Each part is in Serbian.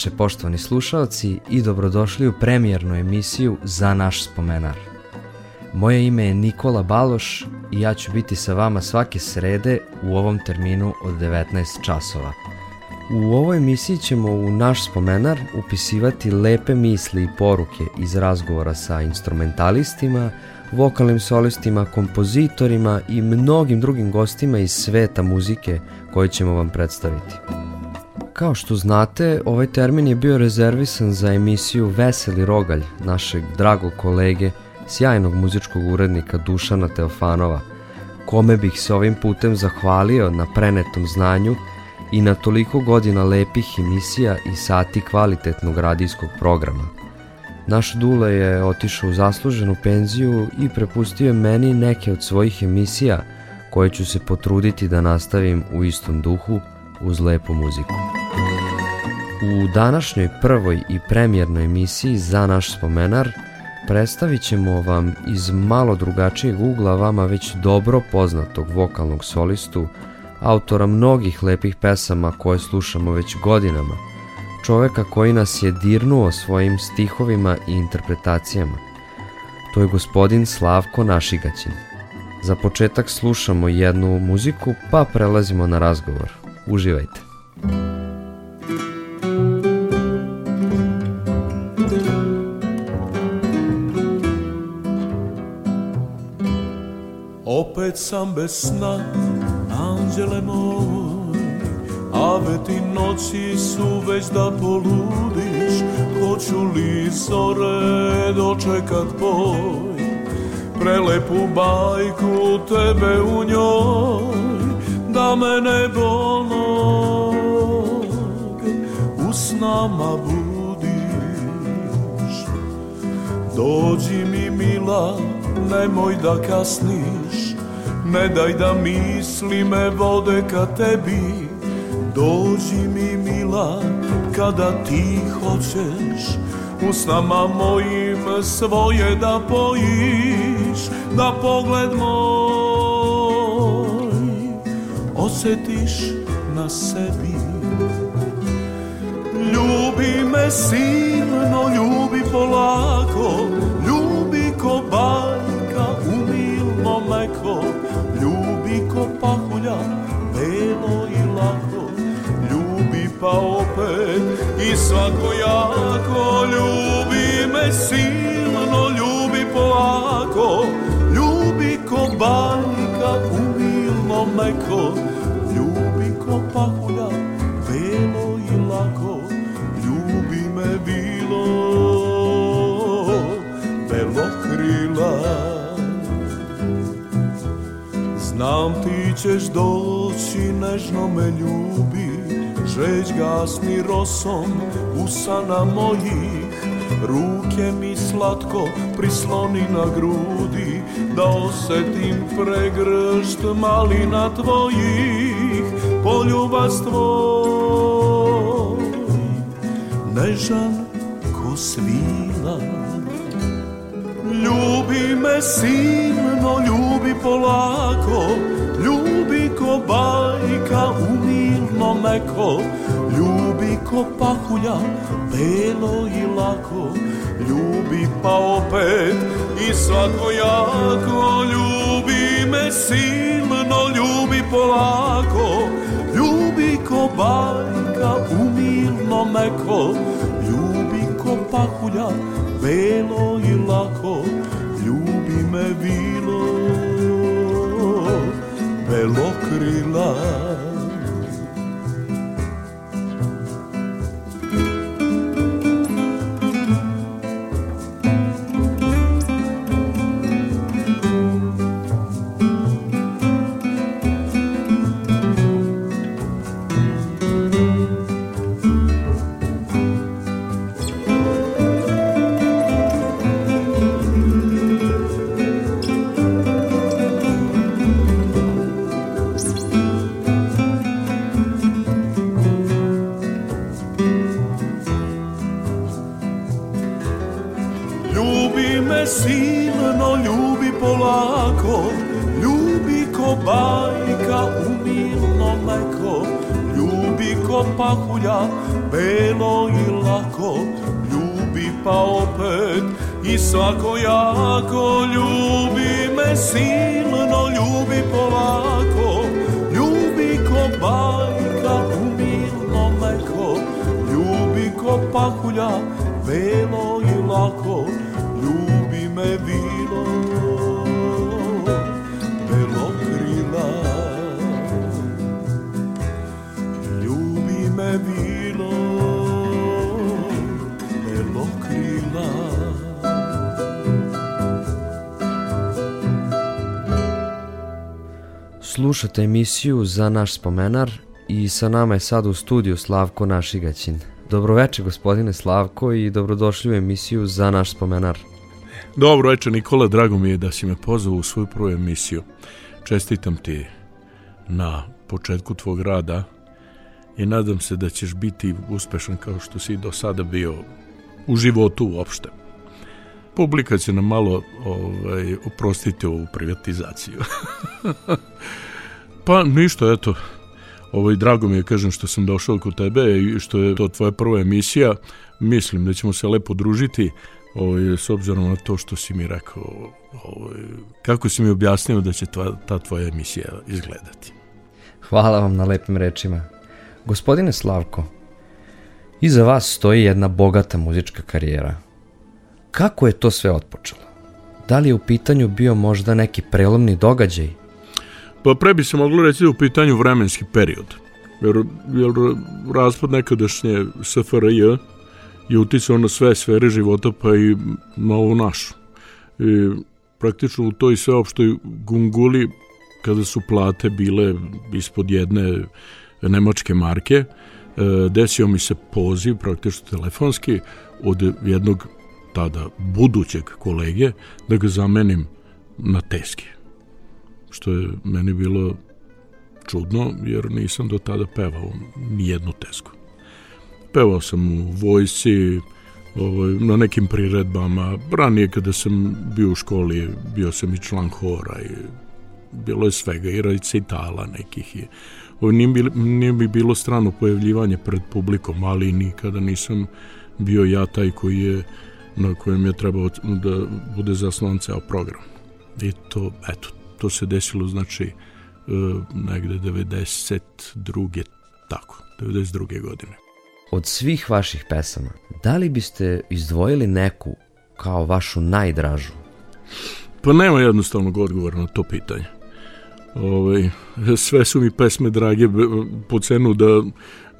Veče, poštovani slušalci i dobrodošli u premijernu emisiju Za naš spomenar. Moje ime je Nikola Baloš i ja ću biti sa vama svake srede u ovom terminu od 19 časova. U ovoj emisiji ćemo u naš spomenar upisivati lepe misli i poruke iz razgovora sa instrumentalistima, vokalnim solistima, kompozitorima i mnogim drugim gostima iz sveta muzike koje ćemo vam predstaviti. Kao što znate, ovaj termin je bio rezervisan za emisiju Veseli rogalj našeg dragog kolege, sjajnog muzičkog urednika Dušana Teofanova, kome bih se ovim putem zahvalio na prenetom znanju i na toliko godina lepih emisija i sati kvalitetnog radijskog programa. Naš Dule je otišao u zasluženu penziju i prepustio meni neke od svojih emisija koje ću se potruditi da nastavim u istom duhu uz lepu muziku. U današnjoj prvoj i premijernoj emisiji za naš spomenar predstavit ćemo vam iz malo drugačijeg ugla vama već dobro poznatog vokalnog solistu, autora mnogih lepih pesama koje slušamo već godinama, čoveka koji nas je dirnuo svojim stihovima i interpretacijama. To je gospodin Slavko Našigaćin. Za početak slušamo jednu muziku pa prelazimo na razgovor. Uživajte. Opet sam bez sna, anđele moj Ave ti noći su već da poludiš Hoću li zore dočekat boj. Prelepu bajku tebe u njoj Da me nebo u snama budiš Dođi mi mila, nemoj da kasniš Ne daj da misli me vode ka tebi. Dođi mi mila kada ti hoćeš. U snama mojim svoje da pojiš Da pogled moj osetiš na sebi. Ljubi me silno, ljubi polako i svako jako Ljubi me silno, ljubi polako. Ljubi ko bajka, umilno meko. Ljubi ko pahulja, belo i lako. Ljubi me bilo, belo krila. Znam ti ćeš doći, nežno me ljubi Žeć gasni rosom usana mojih. Ruke mi slatko prisloni na grudi Da osetim pregršt malina tvojih. Poljubac tvoj Nežan ko svila Ljubi me silno, ljubi polako ko bajka, umilno meko Ljubi ko pahulja, belo i lako. Ljubi pa opet i svako jako Ljubi me silno, ljubi polako. Ljubi ko bajka, umilno meko Ljubi ko pahulja, belo i lako, ljubi me vilo, belo krila. I svakojako, Slušate emisiju za naš spomenar i sa nama je sad u studiju Slavko Našigaćin. Dobroveče gospodine Slavko i dobrodošli u emisiju za naš spomenar. Dobro večer Nikola, drago mi je da si me pozvao u svoju prvu emisiju. Čestitam ti na početku tvog rada i nadam se da ćeš biti uspešan kao što si do sada bio u životu uopšte. Publika će nam malo ovaj, oprostiti ovu privatizaciju. pa ništa, eto, ovaj, drago mi je, kažem, što sam došao kod tebe i što je to tvoja prva emisija. Mislim da ćemo se lepo družiti ovaj, s obzirom na to što si mi rekao, ovaj, kako si mi objasnio da će tva, ta tvoja emisija izgledati. Hvala vam na lepim rečima. Gospodine Slavko, iza vas stoji jedna bogata muzička karijera. Kako je to sve otpočelo? Da li je u pitanju bio možda neki prelomni događaj? Pa pre bi se moglo reći da u pitanju vremenski period. Jer, jer raspad nekadašnje SFRJ je uticao na sve sfere života, pa i na ovu našu. I praktično u toj sveopštoj gunguli, kada su plate bile ispod jedne nemačke marke, e, desio mi se poziv, praktično telefonski, od jednog tada budućeg kolege, da ga zamenim na teski. Što je meni bilo čudno, jer nisam do tada pevao ni jednu tesku. Pevao sam u vojsci, ovaj, na nekim priredbama. Ranije kada sam bio u školi, bio sam i član hora i bilo je svega i recitala nekih. I, ovaj, nije, bi, nije bi bilo strano pojavljivanje pred publikom, ali nikada nisam bio ja taj koji je na kojem je trebao da bude zasnovan ceo program. I to, eto, to se desilo, znači, e, negde 92. tako, 92. godine. Od svih vaših pesama, da li biste izdvojili neku kao vašu najdražu? Pa nema jednostavnog odgovora na to pitanje. Ove, sve su mi pesme drage po cenu da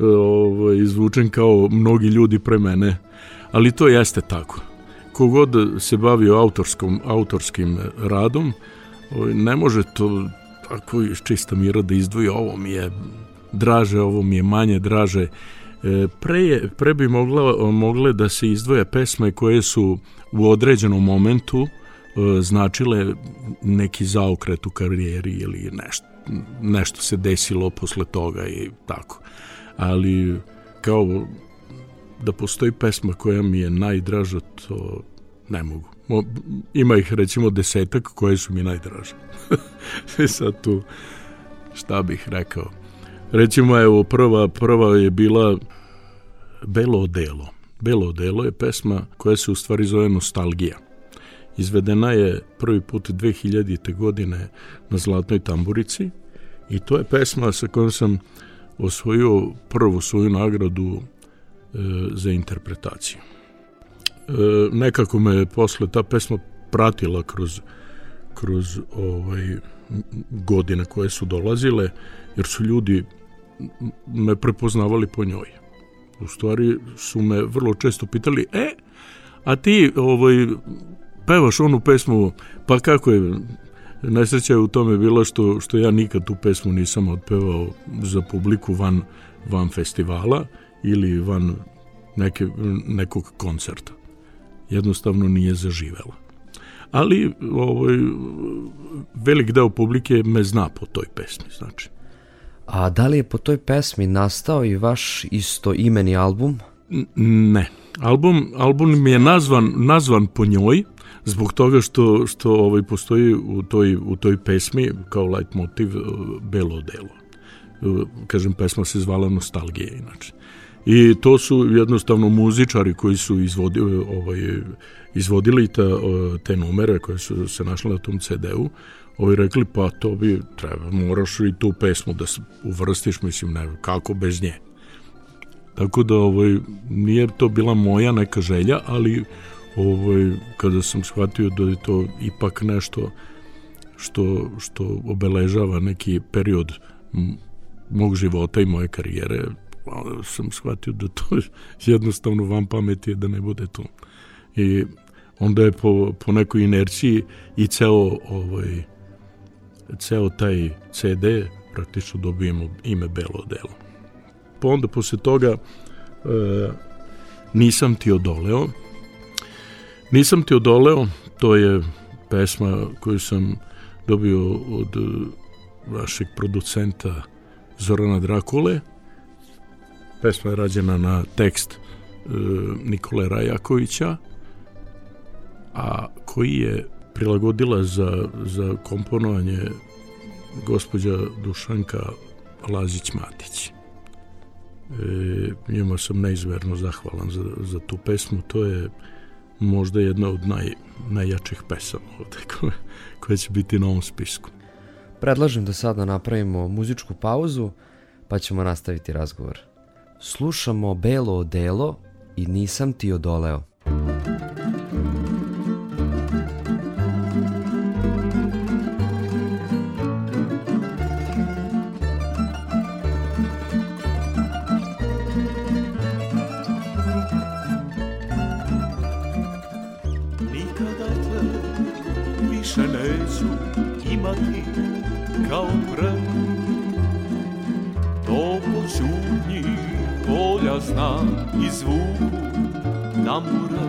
ove, izvučem kao mnogi ljudi pre mene, ali to jeste tako. Kogod se bavio autorskom, autorskim radom, ne može to tako iz čista mira da izdvoji ovo mi je draže, ovo mi je manje draže. E, pre, je, pre bi mogla, mogle da se izdvoje pesme koje su u određenom momentu e, značile neki zaokret u karijeri ili nešto, nešto se desilo posle toga i tako. Ali kao da postoji pesma koja mi je najdraža, to ne mogu. Mo, ima ih recimo desetak koje su mi najdraže. Sad tu šta bih rekao. Recimo, evo, prva, prva je bila Belo odelo. Belo odelo je pesma koja se u stvari zove Nostalgija. Izvedena je prvi put 2000. godine na Zlatnoj tamburici i to je pesma sa kojom sam osvojio prvu svoju nagradu e, za interpretaciju. Nekako me posle ta pesma pratila kroz kroz ovaj godine koje su dolazile jer su ljudi me prepoznavali po njoj. U stvari su me vrlo često pitali, e, a ti ovaj, pevaš onu pesmu, pa kako je, najsreća je u tome bilo što, što ja nikad tu pesmu nisam otpevao za publiku van, van festivala ili van neke, nekog koncerta. Jednostavno nije zaživela. Ali ovaj, velik deo publike me zna po toj pesmi, znači. A da li je po toj pesmi nastao i vaš isto imeni album? Ne. Album, album mi je nazvan, nazvan po njoj, zbog toga što, što ovaj, postoji u toj, u toj pesmi kao light motiv e, belo delo. E, kažem, pesma se zvala Nostalgije, inače. I to su jednostavno muzičari koji su izvodili, ovaj, izvodili ta, te numere koje su se našle na tom CD-u ovi rekli pa to bi treba, moraš i tu pesmu da se uvrstiš, mislim, ne, kako bez nje. Tako da ovaj, nije to bila moja neka želja, ali ovaj, kada sam shvatio da je to ipak nešto što, što obeležava neki period mog života i moje karijere, onda sam shvatio da to jednostavno vam pameti je da ne bude tu. I onda je po, po nekoj inerciji i ceo ovaj, ceo taj CD praktično dobijemo ime Belo delo. Pa onda posle toga e, Nisam ti odoleo. Nisam ti odoleo, to je pesma koju sam dobio od e, vašeg producenta Zorana Drakule. Pesma je rađena na tekst e, Nikole Rajakovića, a koji je prilagodila za, za komponovanje gospođa Dušanka Lazić-Matić. E, njima sam neizverno zahvalan za, za tu pesmu. To je možda jedna od naj, najjačih pesama ovde koje, koje će biti na ovom spisku. Predlažem da sada napravimo muzičku pauzu pa ćemo nastaviti razgovor. Slušamo Belo odelo i Nisam ti odoleo. Znam i zvuku tambura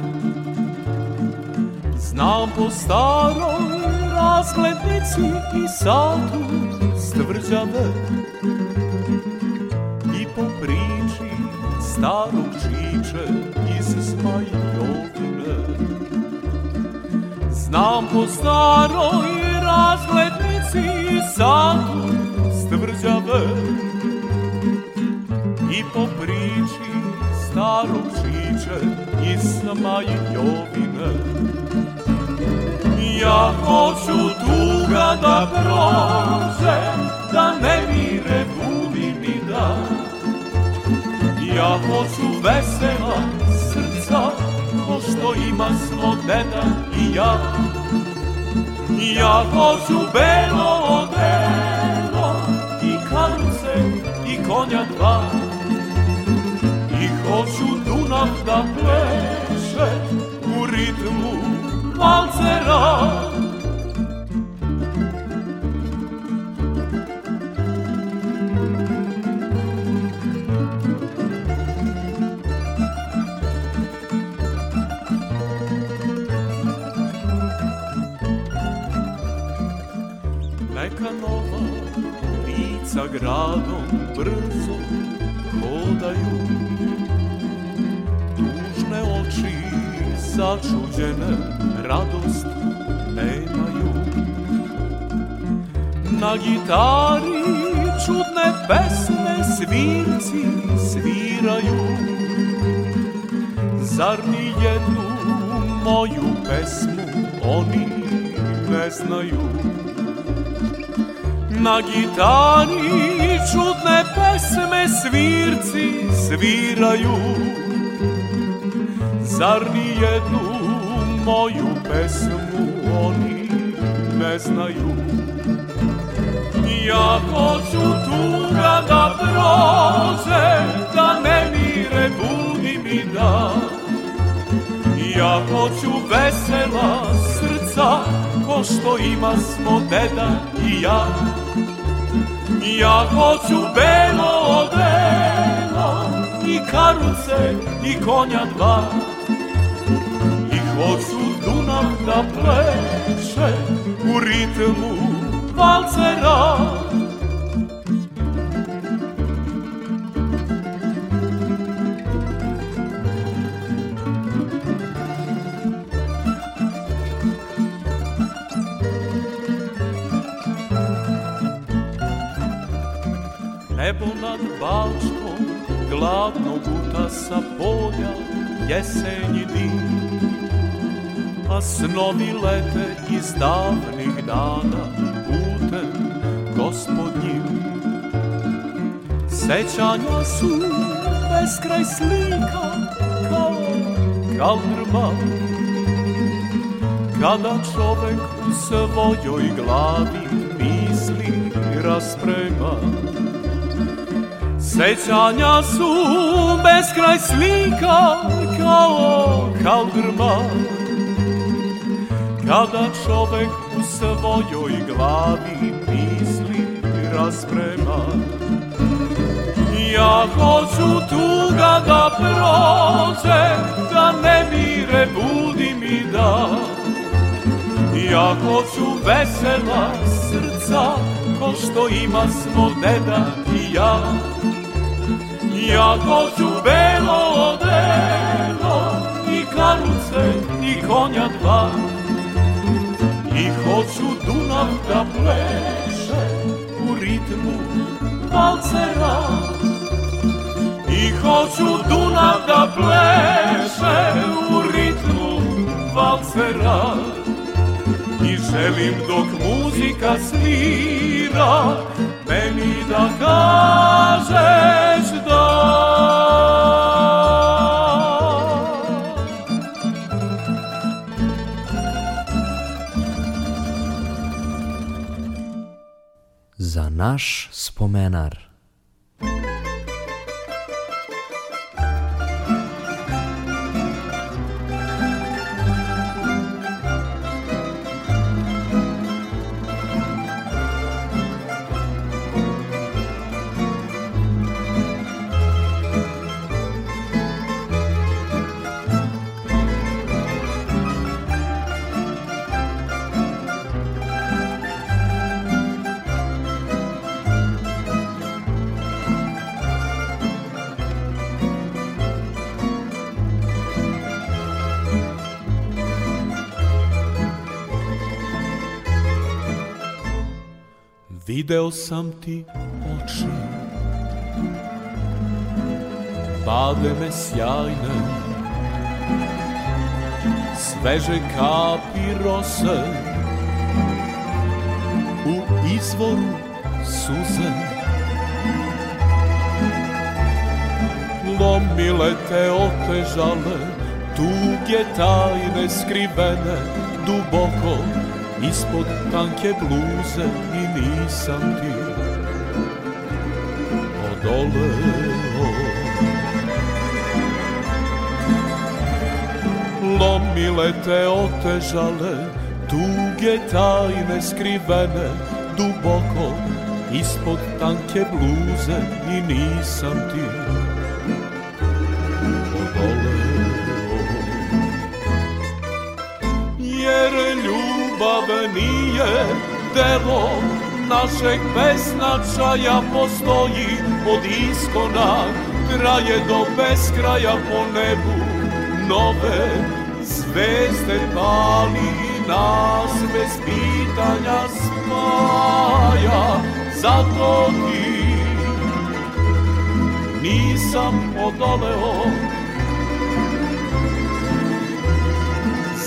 Znam po staroj razglednici i satu stvrđave I po priči starog čiče iz Smajljovine Znam po staroj razglednici satu stvrđave i po priči starog čiče i Smajljovine. Ja hoću tuga da prođe, da ne mire budi mi dan. Ja hoću vesela srca, ko što ima smo deda i ja. Ja hoću belo odelo i karuce i konja dva hoću Dunav da pleše u ritmu valcera. Sa gradom brzo hodaju oči začuđene radost nemaju. Na gitari čudne pesme svirci sviraju. Zar ni jednu moju pesmu oni ne znaju? Na gitari čudne pesme svirci sviraju Zar ni jednu moju pesmu oni ne znaju? Ja hoću tuga da prođe Da ne mire budi mi da. Ja hoću vesela srca Ko što ima smo deda i ja. Ja hoću belo odelo I karuce i konja dva Hoću Dunav da pleše U ritmu valcera. Nebo nad Balčkom gladno guta sa polja jesenji dim A snovi lete iz davnih dana putem gospodnjim Sećanja su beskraj slika kao kaldrma Kada čovek u svojoj glavi misli rasprema. Sećanja su beskraj slika kao kaldrma Kada čovek u svojoj glavi misli rasprema. Ja hoću tuga da prođe, da ne mire budi mi da. Ja hoću vesela srca, ko što ima smo deda i ja. Ja hoću belo odelo i karuce i konja dva I hoću Dunav da pleše u ritmu valcera. I hoću Dunav da pleše u ritmu valcera. I želim dok muzika svira Meni da kažeš da naš spomenar. Video sam ti oči. Bademe sjajne Sveže kapi rose. U izvoru suze. Lomile te otežale Tuge tajne skrivene Duboko ispod tanke bluze nisam ti odoleo Lomile te otežale, tuge tajne skrivene duboko ispod tanke bluze i nisam ti odoleo Jer ljubav nije delo našeg besnačaja postoji od iskona traje do beskraja po nebu. Nove zvezde pali nas bez pitanja spaja. Zato ti nisam odoleo.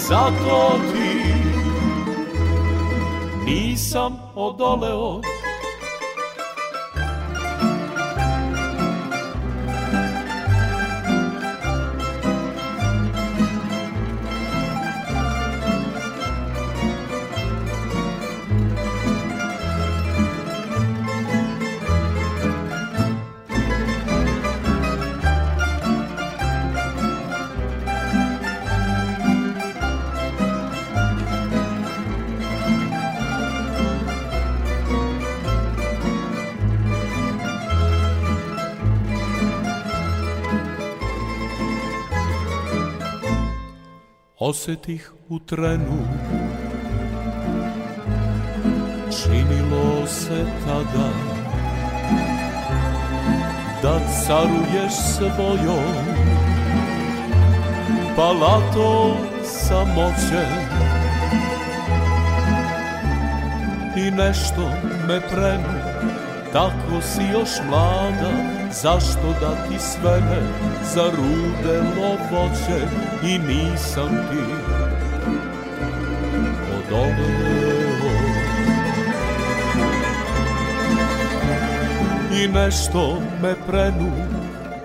Zato ti nisam odoleo osetih u trenu. Činilo se tada Da caruješ svojom. Palatom samoće. I nešto me prenu. Tako si još mlada Zašto da ti svene Zarudelo voće I nisam ti? Odoleo I nešto me prenu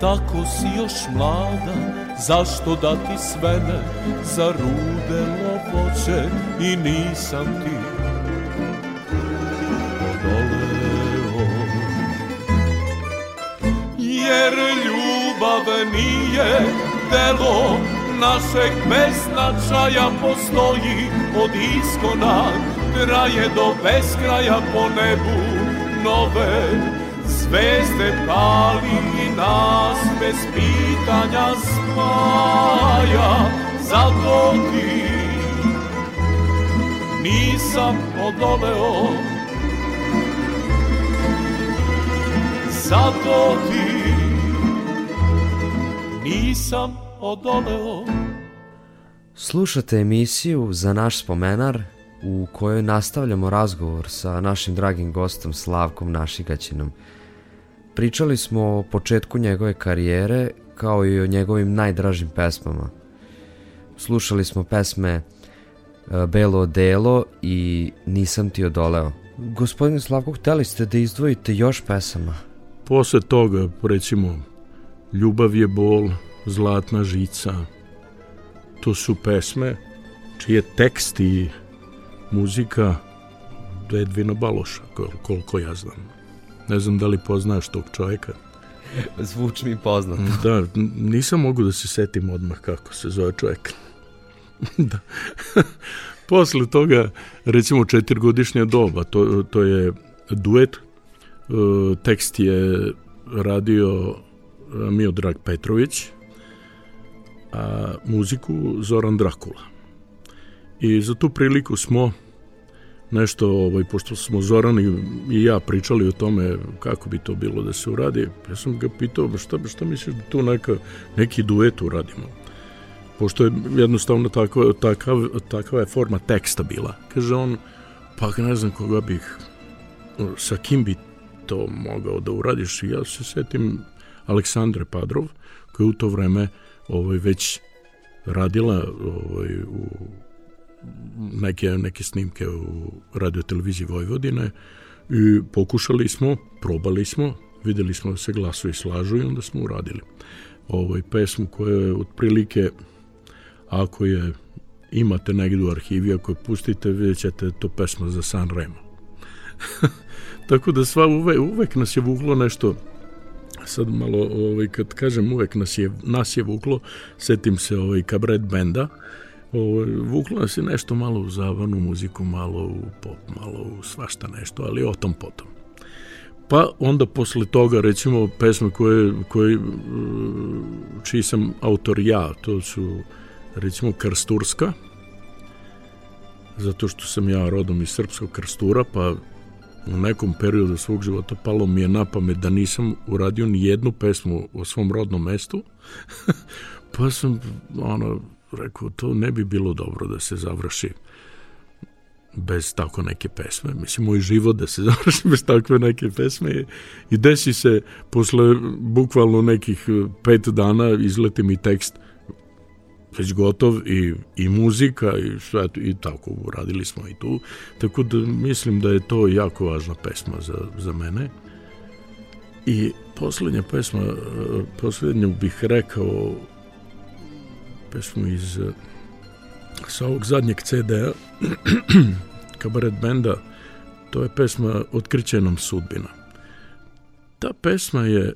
Tako si još mlada. Zašto da ti svene Zarudelo voće I nisam ti? odoleo ljubav nije delo našeg beznačaja postoji od iskona traje do beskraja po nebu. Nove zvezde pali i nas bez pitanja spaja. Zato ti nisam odoleo. Zato ti nisam odoleo Slušate emisiju za naš spomenar u kojoj nastavljamo razgovor sa našim dragim gostom Slavkom Našigaćinom. Pričali smo o početku njegove karijere kao i o njegovim najdražim pesmama. Slušali smo pesme e, Belo delo i Nisam ti odoleo. Gospodine Slavko, hteli ste da izdvojite još pesama? Posle toga, recimo, Ljubav je bol, Zlatna žica, to su pesme čije tekst i muzika Edvina Baloša, kol- koliko ja znam. Ne znam da li poznaš tog čovjeka. Zvuči mi poznato. Da, nisam mogu da se setim odmah kako se zove čovjek. da. Posle toga, recimo četirgodišnja doba, to, to je duet, e, tekst je radio Miodrag Petrović, a muziku Zoran Drakula. I za tu priliku smo nešto, ovaj, pošto smo Zoran i, i ja pričali o tome kako bi to bilo da se uradi, ja sam ga pitao, "Ma šta, šta misliš da tu neka, neki duet uradimo? Pošto je jednostavno tako, takav, takva je forma teksta bila. Kaže on, pa ne znam koga bih, sa kim bi to mogao da uradiš. I ja se setim Aleksandre Padrov, koja je u to vreme ovaj, već radila ovaj, u neke, neke snimke u radioteleviziji Vojvodine i pokušali smo, probali smo, videli smo da se glasovi slažu i onda smo uradili ovaj pesmu koja je otprilike ako je imate negdje u arhivi, ako je pustite, vidjet ćete je to pesma za San Remo. Tako da sva uve, uvek nas je vuklo nešto sad malo ovaj kad kažem uvek nas je nas je vuklo setim se ovaj kabaret benda. Ovaj vuklo nas je nešto malo u zabavnu muziku malo u pop malo u svašta nešto ali o tom potom. Pa onda posle toga recimo pesme koje, koje čiji sam autor ja to su recimo Krsturska. Zato što sam ja rodom iz srpskog Krstura pa u nekom periodu svog života palo mi je na pamet da nisam uradio ni jednu pesmu o svom rodnom mestu, pa sam ono, rekao, to ne bi bilo dobro da se završi bez tako neke pesme. Mislim, moj život da se završi bez takve neke pesme i desi se posle bukvalno nekih pet dana izleti mi tekst već gotov i, i muzika i sve i tako uradili smo i tu. Tako da mislim da je to jako važna pesma za, za mene. I poslednja pesma poslednju bih rekao pesmu iz sa ovog zadnjeg CD-a kabaret benda to je pesma Otkrićenom sudbina. Ta pesma je e,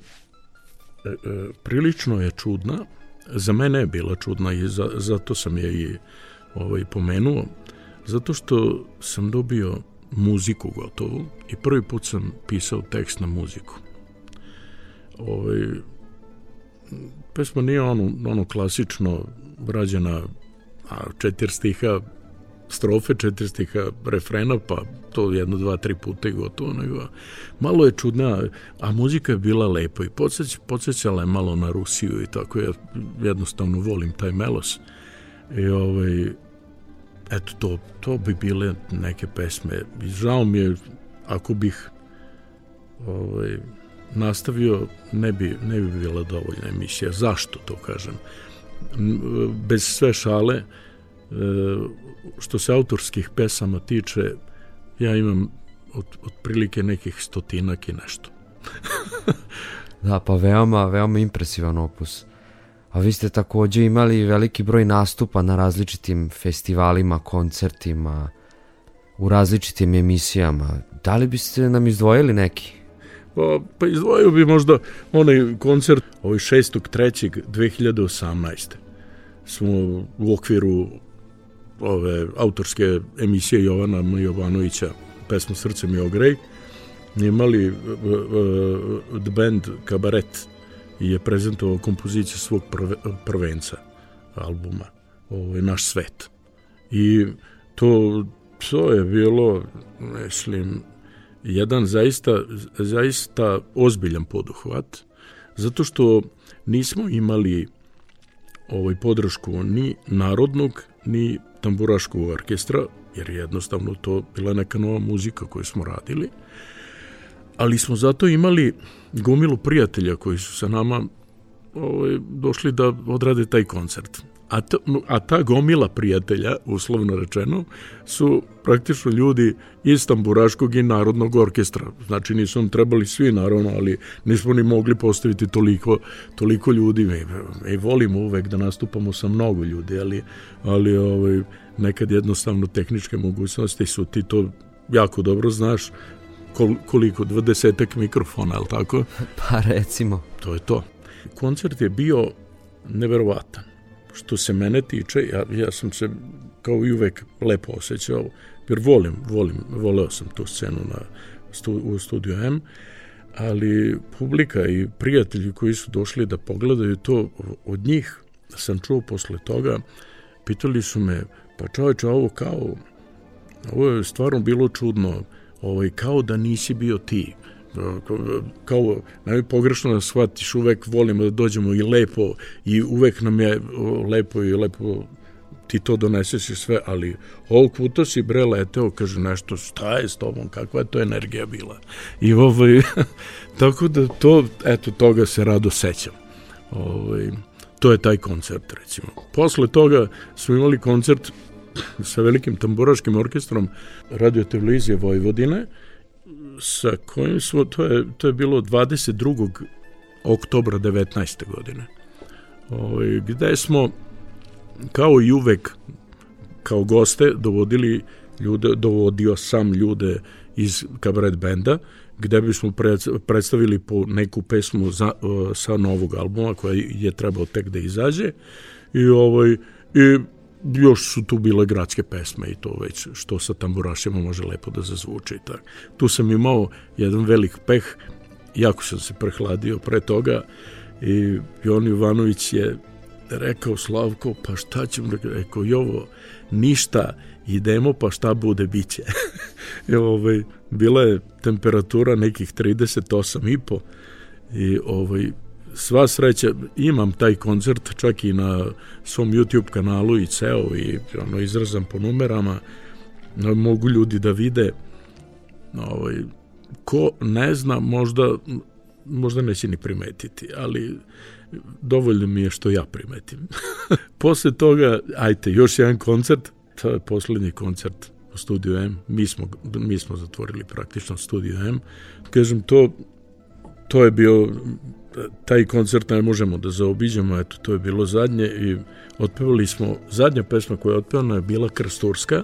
e, prilično je čudna za mene je bila čudna i za, zato sam je i ovaj, pomenuo, zato što sam dobio muziku gotovu i prvi put sam pisao tekst na muziku. Ovaj, pesma nije ono, ono klasično rađena a četiri stiha strofe, četiri stiha refrena, pa to jedno, dva, tri puta i gotovo, nego malo je čudna, a muzika je bila lepa i podsjeć, podsjećala je malo na Rusiju i tako, ja jednostavno volim taj melos. I ovaj, eto, to, to bi bile neke pesme. I žao mi je, ako bih ovaj, nastavio, ne bi, ne bi bila dovoljna emisija. Zašto to kažem? Bez sve šale, što se autorskih pesama tiče, ja imam od, otprilike nekih stotinak i nešto. da, pa veoma, veoma impresivan opus. A vi ste takođe imali veliki broj nastupa na različitim festivalima, koncertima, u različitim emisijama. Da li biste nam izdvojili neki? Pa, pa izdvojio bi možda onaj koncert ovaj 6.3.2018. Smo u okviru ove autorske emisije Jovana Jovanovića pesmu Srce mi ogrej. Imali uh, uh, the band Kabaret je prezentovao kompoziciju svog prve, prvenca albuma ovaj, Naš svet. I to, to je bilo mislim jedan zaista, zaista ozbiljan poduhvat zato što nismo imali ovaj podršku ni narodnog ni tamburaškog orkestra, jer jednostavno to bila neka nova muzika koju smo radili, ali smo zato imali gomilu prijatelja koji su sa nama ovaj, došli da odrade taj koncert. A, ta, a ta gomila prijatelja, uslovno rečeno, su praktično ljudi iz Tamburaškog i Narodnog orkestra. Znači nisu nam trebali svi naravno, ali nismo ni mogli postaviti toliko, toliko ljudi. Mi, mi volimo uvek da nastupamo sa mnogo ljudi, ali, ali ovaj, nekad jednostavno tehničke mogućnosti su ti to jako dobro znaš koliko, dvadesetak mikrofona, ali tako? Pa recimo. To je to. Koncert je bio neverovatan što se mene tiče, ja, ja sam se kao i uvek lepo osjećao, jer volim, volim, voleo sam tu scenu na, stu, u studiju M, ali publika i prijatelji koji su došli da pogledaju to, od njih sam čuo posle toga, pitali su me, pa čoveče, ovo kao, ovo je stvarno bilo čudno, ovaj, kao da nisi bio ti, kao nemoj pogrešno da shvatiš, uvek volimo da dođemo i lepo i uvek nam je lepo i lepo ti to doneseš i sve, ali ovog puta si bre leteo, kaže nešto, šta je s tobom, kakva je to energija bila. I ovaj, tako da to, eto, toga se rado sećam. Ovaj, to je taj koncert, recimo. Posle toga smo imali koncert sa velikim tamburaškim orkestrom radio televizije Vojvodine, sa kojim smo, to je, to je bilo 22. oktobra 19. godine, ovaj, gde smo kao i uvek kao goste dovodili ljude, dovodio sam ljude iz kabaret benda, gde bismo predstavili po neku pesmu za, sa novog albuma koja je trebao tek da izađe i ovaj i još su tu bile gradske pesme i to već što sa tamburašima može lepo da zazvuče i tako. Tu sam imao jedan velik peh, jako sam se prehladio pre toga i Jon Jovanović je rekao Slavko, pa šta ćemo, rekao Jovo, ništa, idemo, pa šta bude, biće. I, ovaj, bila je temperatura nekih 38 i po i ovaj, sva sreća, imam taj koncert čak i na svom YouTube kanalu i ceo i ono, izrazam po numerama, mogu ljudi da vide ovaj, ko ne zna možda možda neće ni primetiti, ali dovoljno mi je što ja primetim. Posle toga, ajte, još jedan koncert, to je poslednji koncert u studiju M, mi smo, mi smo zatvorili praktično studiju M, kažem, to, to je bio taj koncert ne možemo da zaobiđemo, eto, to je bilo zadnje i otpevali smo, zadnja pesma koja je otpevana je bila Krsturska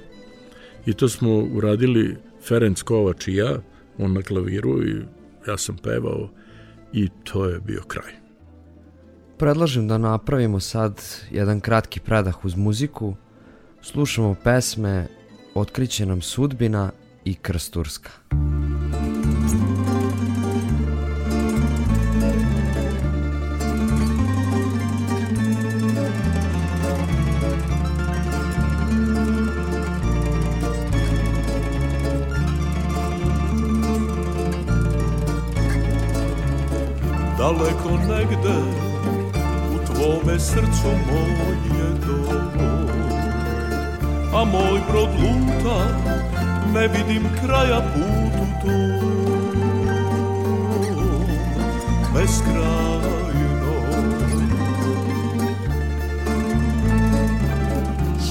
i to smo uradili Ferenc Kovač i ja, on na klaviru i ja sam pevao i to je bio kraj. Predlažem da napravimo sad jedan kratki predah uz muziku, slušamo pesme Otkriće nam sudbina i Krsturska. Muzika daleko negde u tvome srcu moje domo a moj brod luta ne vidim kraja putu to beskrajno.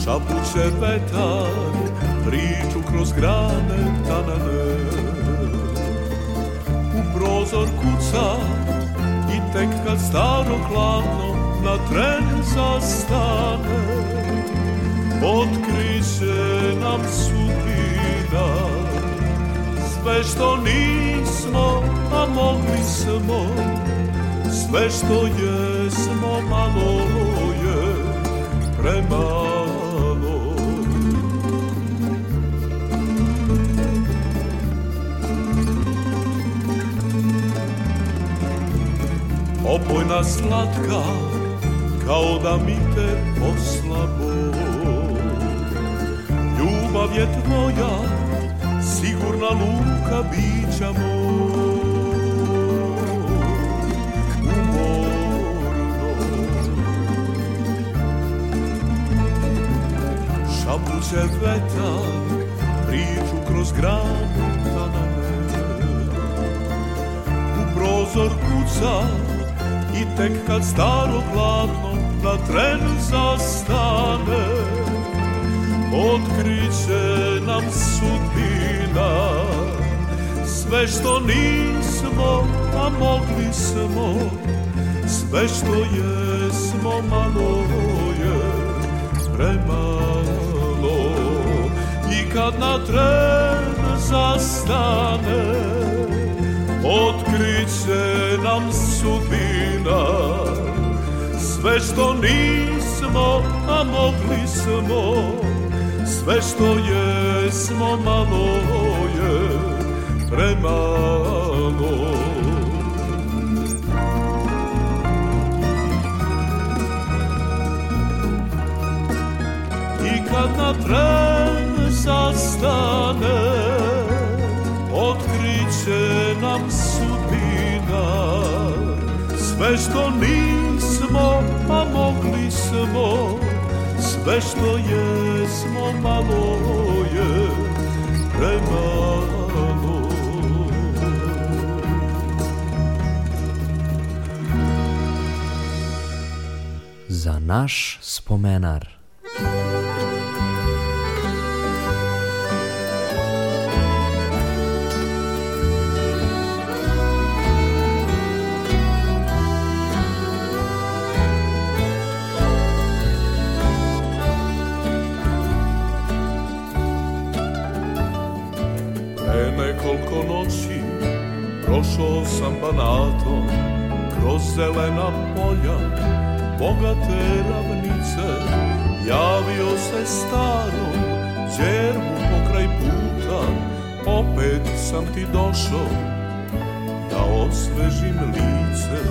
Šapuće vetar priču kroz grane tanane. U prozor kuca tek kad staro hladno na tren zastane. Otkriće nam sudbina sve što nismo, a mogli smo. Sve što jesmo malo je premalo Opojna slatka kao da mi te posla Bog Ljubav je tvoja sigurna luka bića Šapuće vetar priču kroz granu tanane U prozor kuca i tek kad staro platno na tren zastane Otkriće nam sudbina. Sve što nismo, a mogli smo Sve što jesmo, malo je premalo. I kad na tren zastane Otkriće nam sudbina Sve što nismo, a mogli smo Sve što jesmo, malo je premalo. I kad na tren zastane Otkriće Sve što nismo, a mogli smo Sve što jesmo, malo je premalo Za naš spomenar. Nekoliko noći prošao sam banatom Kroz zelena polja, bogate ravnice Javio se starom djervu pokraj puta Opet sam ti došao da osvežim lice.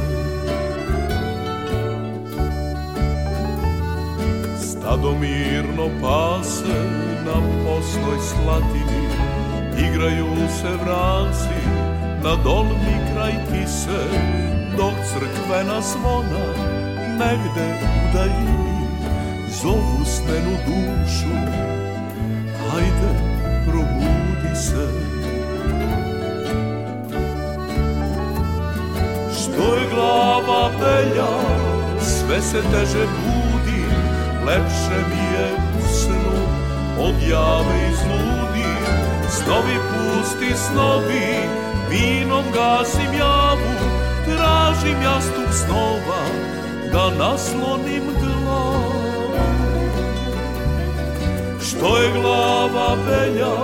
Stado mirno pase na postoj slatini Igraju se vranci na dolni kraj tise Dok crkvena zvona negde u daljini Zovu snenu dušu, hajde probudi se. Što je glava belja, sve se teže budi Lepše mi je u snu od jave Snovi pusti snovi, vinom gasim javu Tražim jastup snova, da naslonim glavu. Što je glava belja,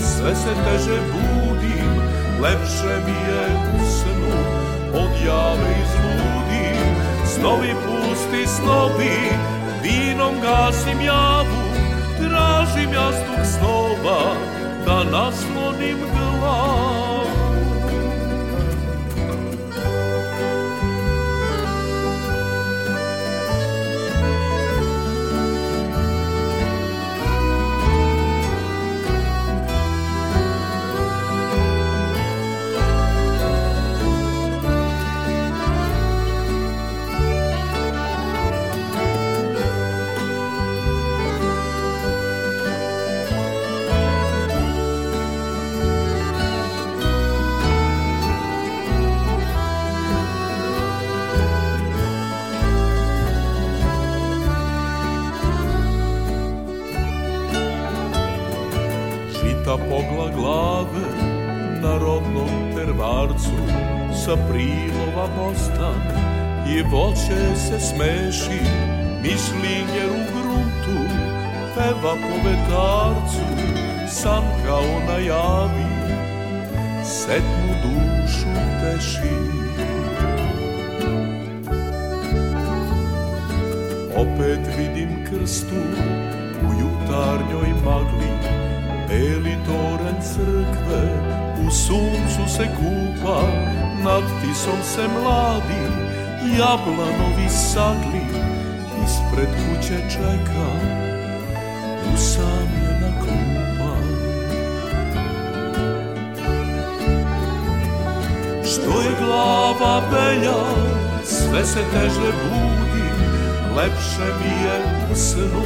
sve se teže budim Lepše mi je u snu, od jave izludim. Snovi pusti snovi, vinom gasim javu Tražim jastup snova, da naslonim glavu prilova mosta i voće se smeši Mišlinjer u gruntu peva po vetarcu San kao najavi, setnu dušu teši. Opet vidim krstu u jutarnjoj magli Beli toren crkve u suncu se kupa Nad tisom se mladi jablanovi sagli Ispred kuće čeka usamljena klupa Što je glava belja, sve se teže budi lepše mi je u snu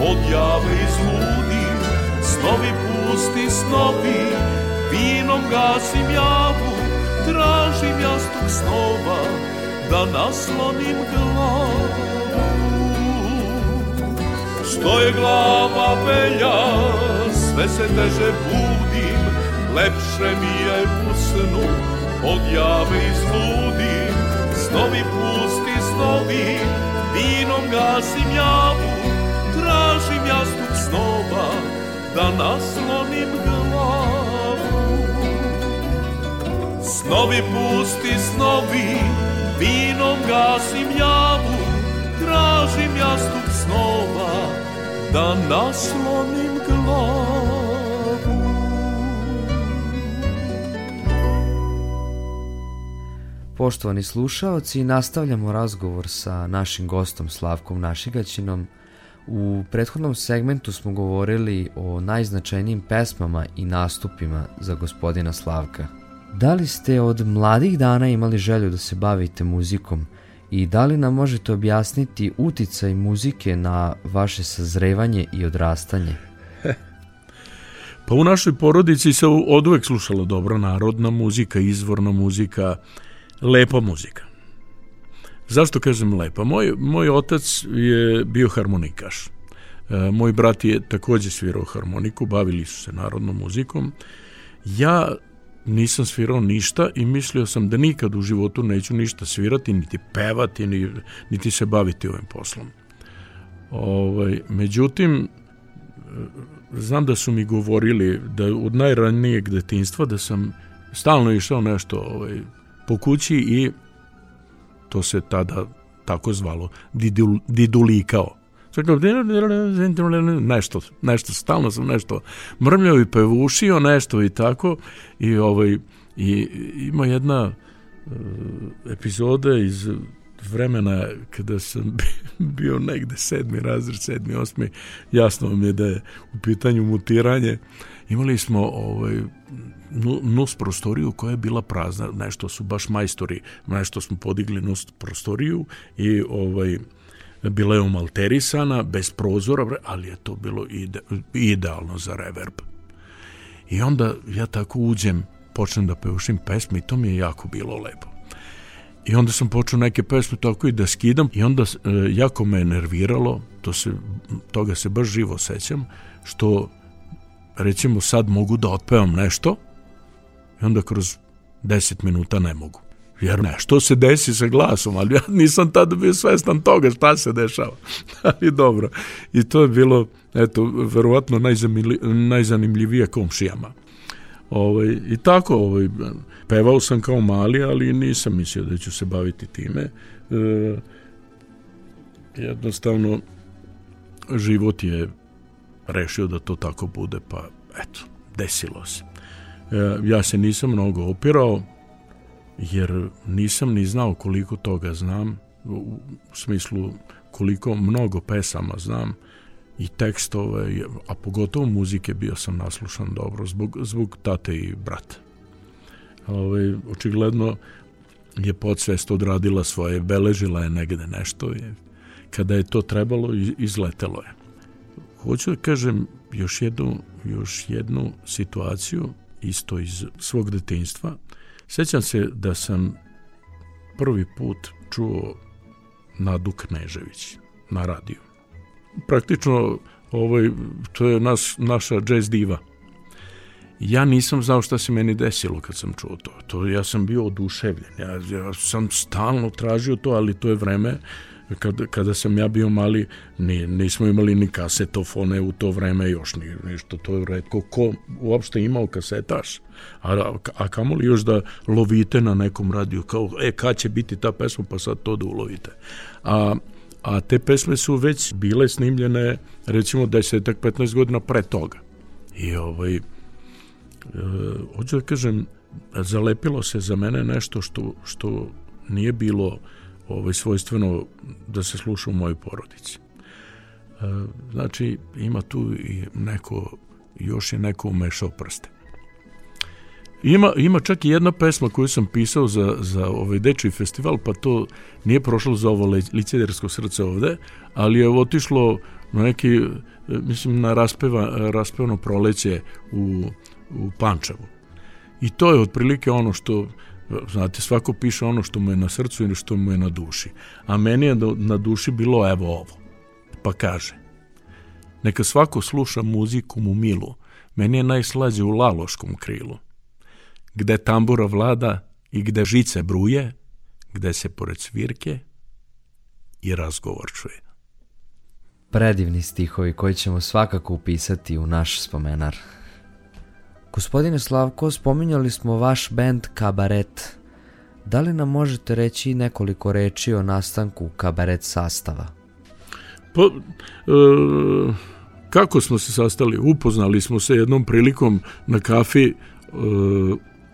od jave izludim snovi pusti snovi vinom gasim javu tražim jastuk snova da naslonim glavu što je glava belja sve se teže budim lepše mi je u snu od jave izludim snovi pusti snovi Vinom gasim javu, tražim jastuk snova, da naslonim glavu. Snovi pusti snovi, vinom gasim javu, tražim jastuk snova, da naslonim glavu. Poštovani slušaoci, nastavljamo razgovor sa našim gostom Slavkom Našigaćinom. U prethodnom segmentu smo govorili o najznačajnijim pesmama i nastupima za gospodina Slavka. Da li ste od mladih dana imali želju da se bavite muzikom i da li nam možete objasniti uticaj muzike na vaše sazrevanje i odrastanje? Pa u našoj porodici se od uvek slušala dobra narodna muzika, izvorna muzika, lepa muzika. Zašto kažem lepa? Moj, moj otac je bio harmonikaš. E, moj brat je takođe svirao harmoniku, bavili su se narodnom muzikom. Ja nisam svirao ništa i mislio sam da nikad u životu neću ništa svirati, niti pevati, ni, niti se baviti ovim poslom. Ovaj, međutim, znam da su mi govorili da od najranijeg detinstva da sam stalno išao nešto ovaj, po kući i to se tada tako zvalo didul, didulikao. Nešto, nešto, stalno sam nešto mrmljao i pevušio, nešto i tako. I, ovaj, i ima jedna uh, epizoda iz vremena kada sam bio negde sedmi razred, sedmi, osmi, jasno mi je da je u pitanju mutiranje. Imali smo ovaj, nus prostoriju koja je bila prazna, nešto su baš majstori, nešto smo podigli nus prostoriju i ovaj, bila je umalterisana, bez prozora, ali je to bilo ide, idealno za reverb. I onda ja tako uđem, počnem da peušim pesme i to mi je jako bilo lepo. I onda sam počeo neke pesme tako i da skidam i onda e, jako me nerviralo, to se, toga se baš živo sećam, što recimo sad mogu da otpevam nešto i onda kroz 10 minuta ne mogu. Jer ne, što se desi sa glasom, ali ja nisam tada bio svestan toga šta se dešava. ali dobro. I to je bilo, eto, verovatno najzanimljivije komšijama. Ovaj, I tako, ovaj, pevao sam kao mali, ali nisam mislio da ću se baviti time. E, jednostavno, život je rešio da to tako bude, pa eto, desilo se. E, ja se nisam mnogo opirao, jer nisam ni znao koliko toga znam, u smislu koliko mnogo pesama znam i tekstove, a pogotovo muzike bio sam naslušan dobro zbog, zbog tate i brata. Ove, ovaj, očigledno je podsvest odradila svoje, beležila je negde nešto i kada je to trebalo, izletelo je. Hoću da kažem još jednu, još jednu situaciju isto iz svog detinjstva. Sećam se da sam prvi put čuo Nadu Knežević na radiju. Praktično ovaj, to je nas, naša jazz diva. ja nisam znao šta se meni desilo kad sam čuo to. to ja sam bio oduševljen. Ja, ja sam stalno tražio to, ali to je vreme kada, kada sam ja bio mali, ni, nismo imali ni kasetofone u to vreme još ni, ništa, to je redko ko uopšte imao kasetaš, a, a kamoli još da lovite na nekom radiju, kao, e, kad će biti ta pesma, pa sad to da ulovite. A, a te pesme su već bile snimljene, recimo, 10-15 godina pre toga. I ovaj, E, hoću da kažem, zalepilo se za mene nešto što, što nije bilo ovaj, svojstveno da se sluša u mojoj porodici. E, znači, ima tu i neko, još je neko umešao prste. Ima, ima čak i jedna pesma koju sam pisao za, za ovaj dečiji festival, pa to nije prošlo za ovo licedersko srce ovde, ali je otišlo na neki, mislim, na raspeva, raspevano proleće u u Pančevu. I to je otprilike ono što, znate, svako piše ono što mu je na srcu ili što mu je na duši. A meni je na duši bilo evo ovo. Pa kaže, neka svako sluša muziku mu milu, meni je najslađe u laloškom krilu, gde tambura vlada i gde žice bruje, gde se pored svirke i razgovor čuje. Predivni stihovi koji ćemo svakako upisati u naš spomenar. Gospodine Slavko, spominjali smo vaš band Kabaret. Da li nam možete reći nekoliko reči o nastanku kabaret sastava? Pa, e, kako smo se sastali? Upoznali smo se jednom prilikom na kafi e,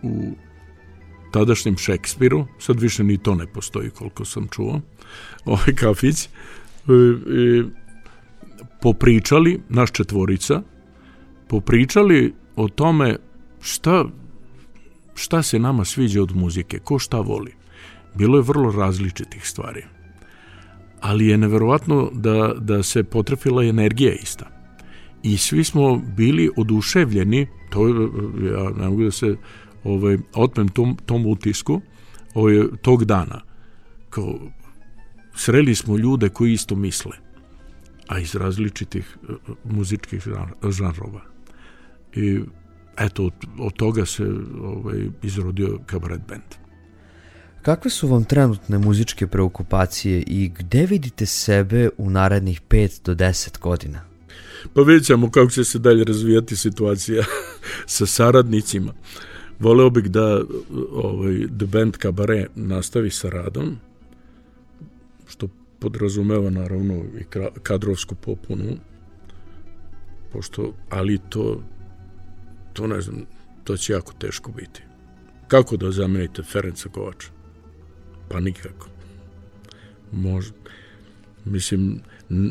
u tadašnjem Šekspiru, sad više ni to ne postoji koliko sam čuo, ovaj kafić, e, e, popričali, naš četvorica, popričali o tome šta, šta se nama sviđa od muzike, ko šta voli. Bilo je vrlo različitih stvari. Ali je neverovatno da, da se potrefila energija ista. I svi smo bili oduševljeni, to ja ne mogu da se ovaj, otmem tom, tom utisku ovaj, tog dana. Kao, sreli smo ljude koji isto misle, a iz različitih uh, muzičkih žanrova. I eto, od, od toga se ovaj, izrodio kabaret band. Kakve su vam trenutne muzičke preokupacije i gde vidite sebe u narednih 5 do 10 godina? Pa vidjet ćemo kako će se dalje razvijati situacija sa saradnicima. Voleo bih da ovaj, The Band Cabaret nastavi sa radom, što podrazumeva naravno i kadrovsku popunu, pošto, ali to to ne znam, to će jako teško biti. Kako da zamenite Ferenca Kovača? Pa nikako. Možda. Mislim,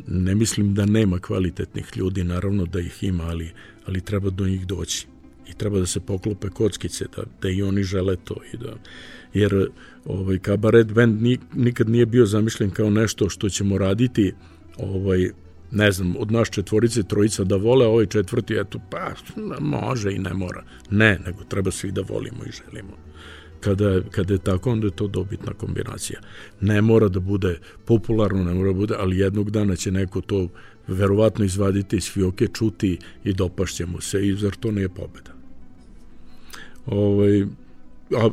ne mislim da nema kvalitetnih ljudi, naravno da ih ima, ali, ali treba do njih doći. I treba da se poklope kockice, da, da i oni žele to. I da, jer ovaj, kabaret band nikad nije bio zamišljen kao nešto što ćemo raditi ovaj, ne znam, od naš četvorice, trojica da vole, ovaj četvrti, eto, pa može i ne mora. Ne, nego treba svi da volimo i želimo. Kada, kada je tako, onda je to dobitna kombinacija. Ne mora da bude popularno, ne mora da bude, ali jednog dana će neko to verovatno izvaditi iz fioke, čuti i dopašće mu se i zar to nije pobeda. Ovaj, a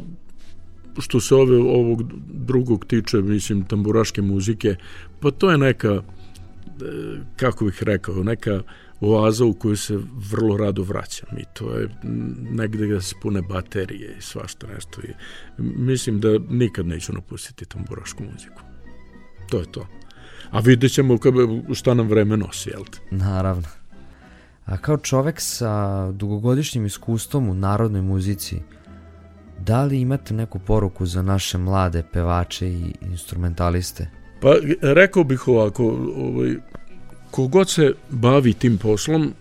što se ove, ovog drugog tiče, mislim, tamburaške muzike, pa to je neka kako bih rekao, neka oaza u koju se vrlo rado vraćam i to je negde gde se pune baterije i svašta nešto i mislim da nikad neću napustiti tamburašku muziku. To je to. A vidjet ćemo šta nam vreme nosi, jel te? Naravno. A kao čovek sa dugogodišnjim iskustvom u narodnoj muzici, da li imate neku poruku za naše mlade pevače i instrumentaliste? Pa rekao bih ovako, ovaj, kogod se bavi tim poslom,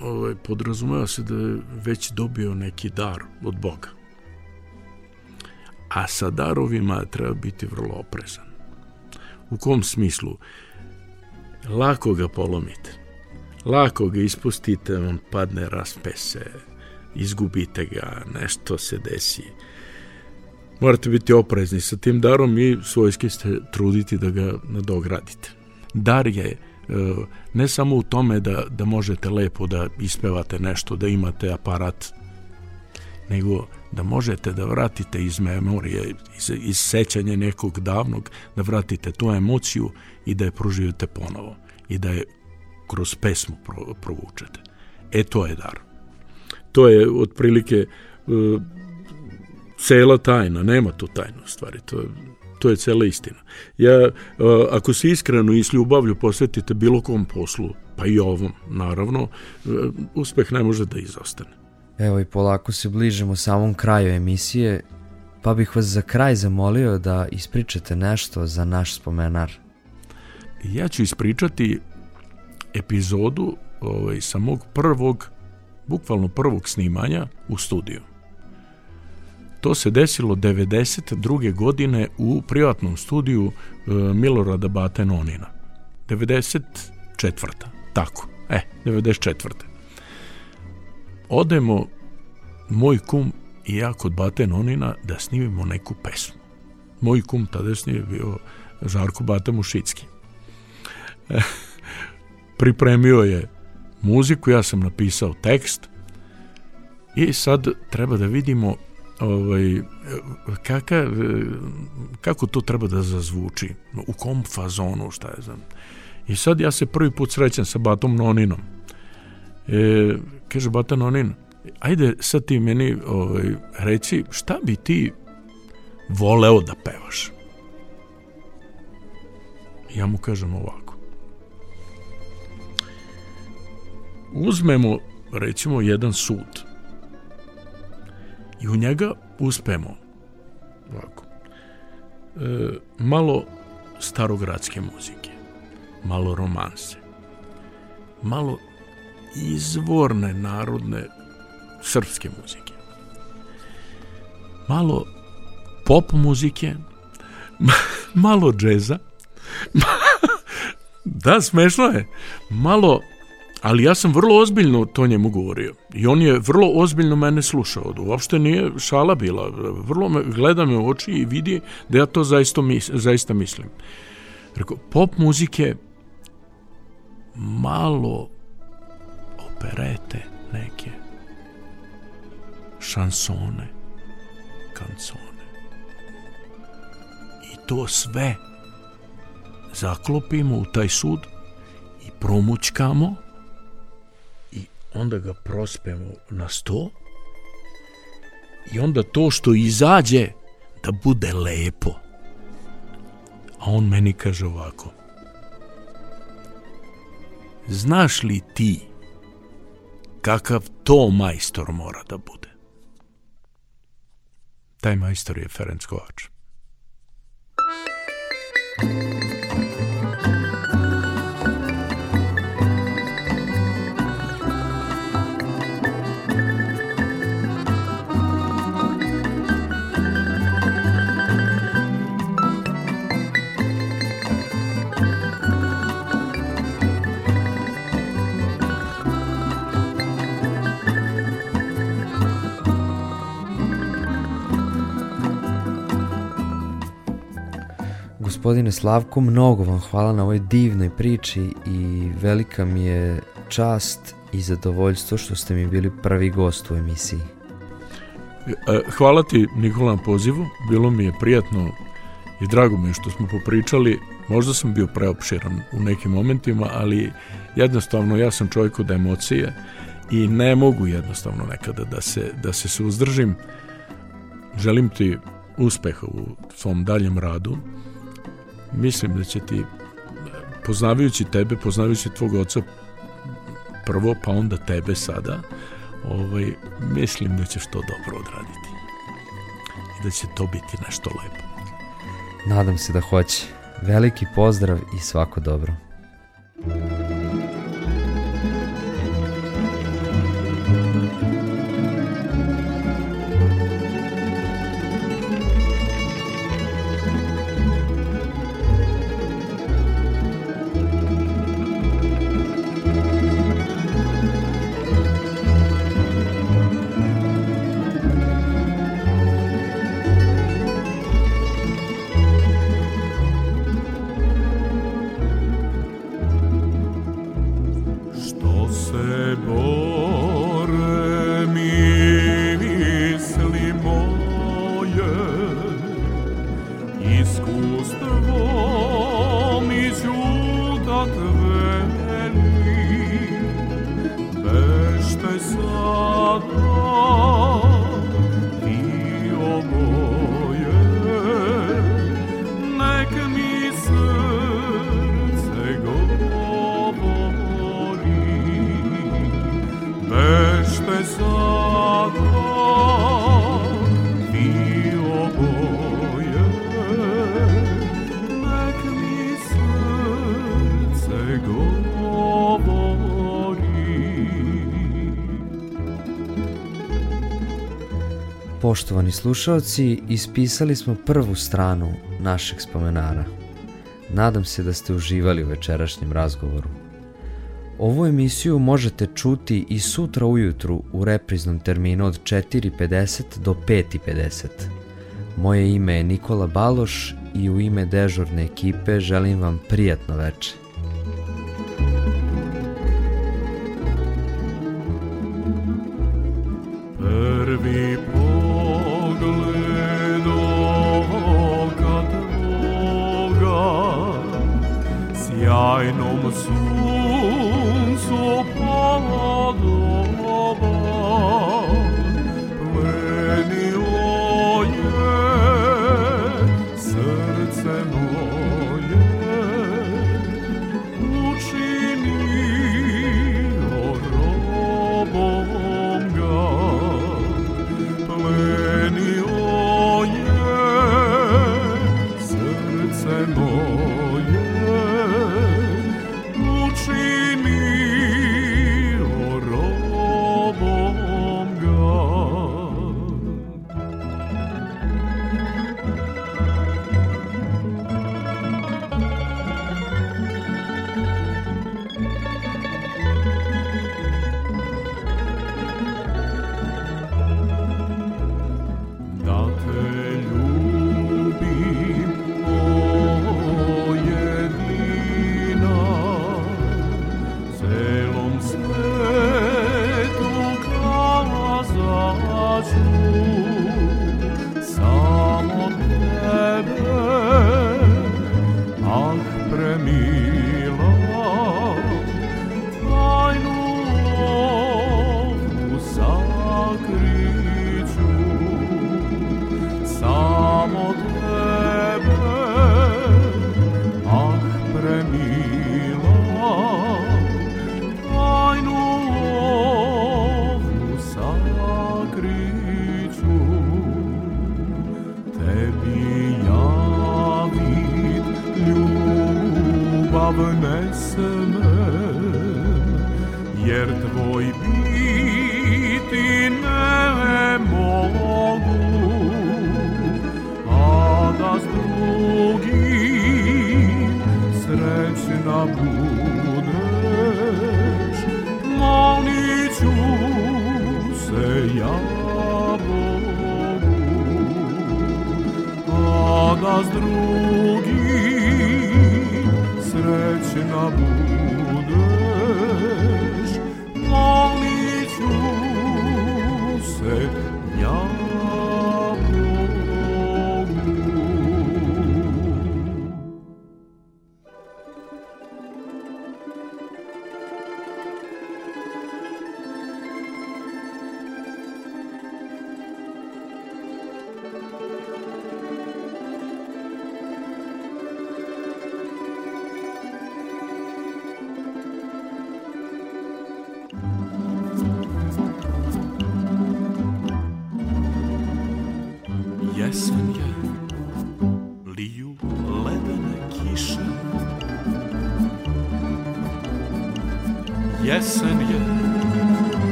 ovaj, podrazumeva se da je već dobio neki dar od Boga. A sa darovima treba biti vrlo oprezan. U kom smislu? Lako ga polomite. Lako ga ispustite, on padne, raspe se, izgubite ga, nešto se desi morate biti oprezni sa tim darom i svojski ste truditi da ga nadogradite. Dar je ne samo u tome da, da možete lepo da ispevate nešto, da imate aparat, nego da možete da vratite iz memorije, iz, iz sećanja nekog davnog, da vratite tu emociju i da je proživite ponovo i da je kroz pesmu pro, provučete. E to je dar. To je otprilike uh, cela tajna, nema tu tajnu stvari, to je to je cela istina. Ja, ako se iskreno i s ljubavlju posvetite bilo kom poslu, pa i ovom, naravno, uspeh ne može da izostane. Evo i polako se bližemo samom kraju emisije, pa bih vas za kraj zamolio da ispričate nešto za naš spomenar. Ja ću ispričati epizodu ovaj, sa mog prvog, bukvalno prvog snimanja u studiju. To se desilo 92. godine u privatnom studiju e, Milorada Bate Nonina. 94. Tako, e, 94. Odemo moj kum i ja kod Bate Nonina da snimimo neku pesmu. Moj kum tadašnji je bio Žarko Bata Mušicki. E, pripremio je muziku, ja sam napisao tekst i sad treba da vidimo ovaj, kaka, kako to treba da zazvuči, u kom fazonu, šta je znam. I sad ja se prvi put srećam sa Batom Noninom. E, kaže Bata Nonin, ajde sad ti meni ovaj, reci šta bi ti voleo da pevaš. Ja mu kažem ovako. Uzmemo recimo jedan sud i u njega uspemo. Ovako, e, malo starogradske muzike, malo romanse, malo izvorne narodne srpske muzike, malo pop muzike, malo džeza, da, smešno je, malo Ali ja sam vrlo ozbiljno to njemu govorio. I on je vrlo ozbiljno mene slušao. Uopšte nije šala bila. Vrlo me, gleda me u oči i vidi da ja to zaista, mis, zaista mislim. Rekao, pop muzike malo operete neke, šansone, kancone. I to sve zaklopimo u taj sud i promućkamo onda ga prospemo na sto i onda to što izađe da bude lepo. A on meni kaže ovako. Znaš li ti kakav to majstor mora da bude? Taj majstor je Ferenc Kovač. Gospodine Slavko, mnogo vam hvala na ovoj divnoj priči i velika mi je čast i zadovoljstvo što ste mi bili prvi gost u emisiji. E, hvala ti Nikola na pozivu, bilo mi je prijatno i drago mi je što smo popričali. Možda sam bio preopširan u nekim momentima, ali jednostavno ja sam čovjek od emocije i ne mogu jednostavno nekada da se, da se suzdržim. Želim ti uspeha u svom daljem radu mislim da će ti poznavajući tebe, poznavajući tvog oca prvo, pa onda tebe sada, ovaj, mislim da ćeš to dobro odraditi. I da će to biti nešto lepo. Nadam se da hoće. Veliki pozdrav i svako dobro. Thank you. Poštovani slušalci, ispisali smo prvu stranu našeg spomenara. Nadam se da ste uživali u večerašnjem razgovoru. Ovu emisiju možete čuti i sutra ujutru u repriznom terminu od 4.50 do 5.50. Moje ime je Nikola Baloš i u ime dežurne ekipe želim vam prijatno večer. nozdro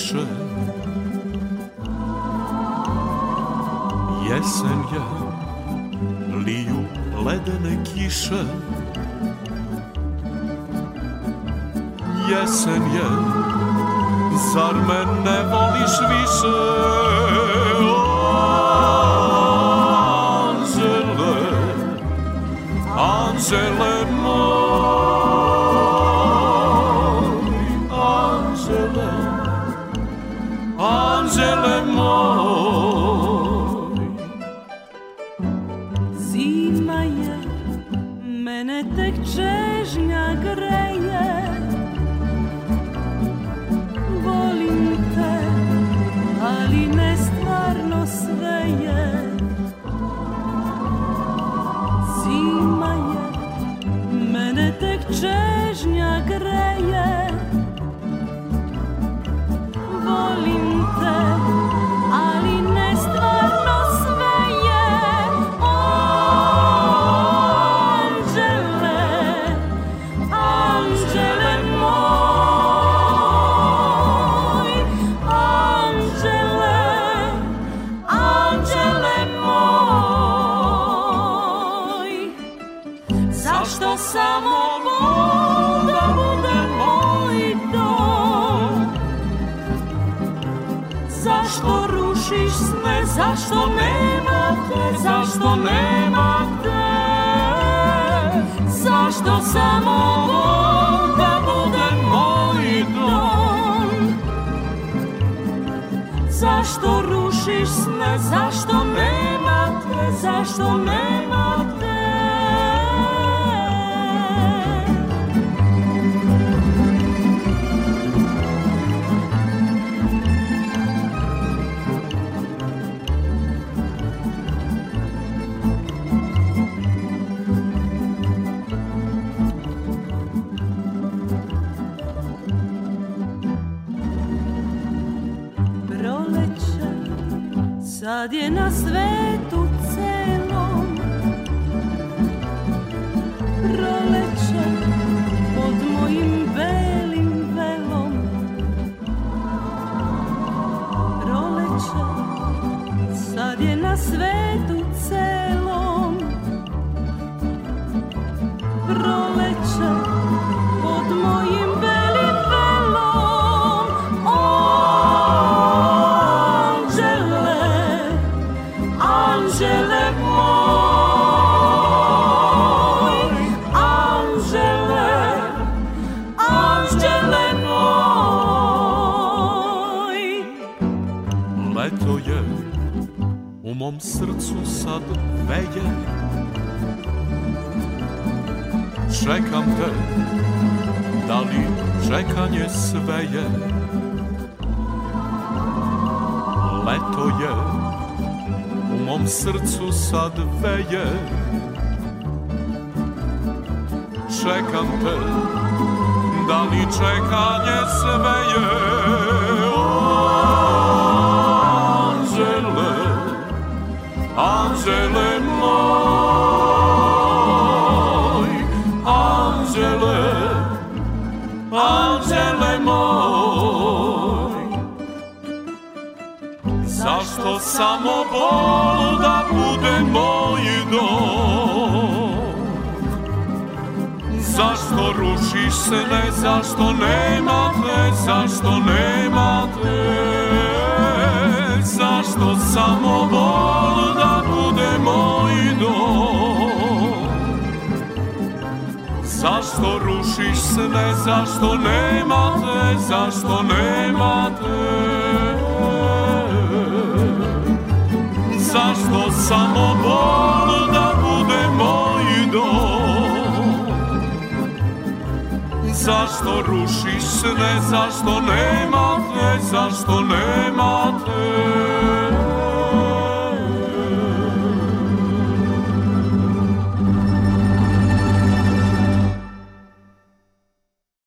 više. Jesen je Liju ledene kiše. Jesen je Zar me ne voliš više? Anđele Anđele rzeźnia greje. Wolim te zašto nemate Zašto samo ovo da bude moj dom? Zašto rušiš sne, zašto nemate, zašto nemate Sad je na svetu celom Proleće pod mojim belim velom. Proleće Sad je na svetu mom srcu sad veje. Čekam te, da li čekanje sve je? Leto je, u mom srcu sad veje. Čekam te, da li čekanje sve je Anđele Anđele, moj. Zašto samo bol da bude moj dom? Zašto rušiš se, ne, zašto nemate, zašto nemate Zašto samo bol Zašto rušiš se, ne, zašto nemate, zašto nemate Zašto samo bol da bude moj dom? Zašto rušiš se, ne, zašto nemate, zašto nemate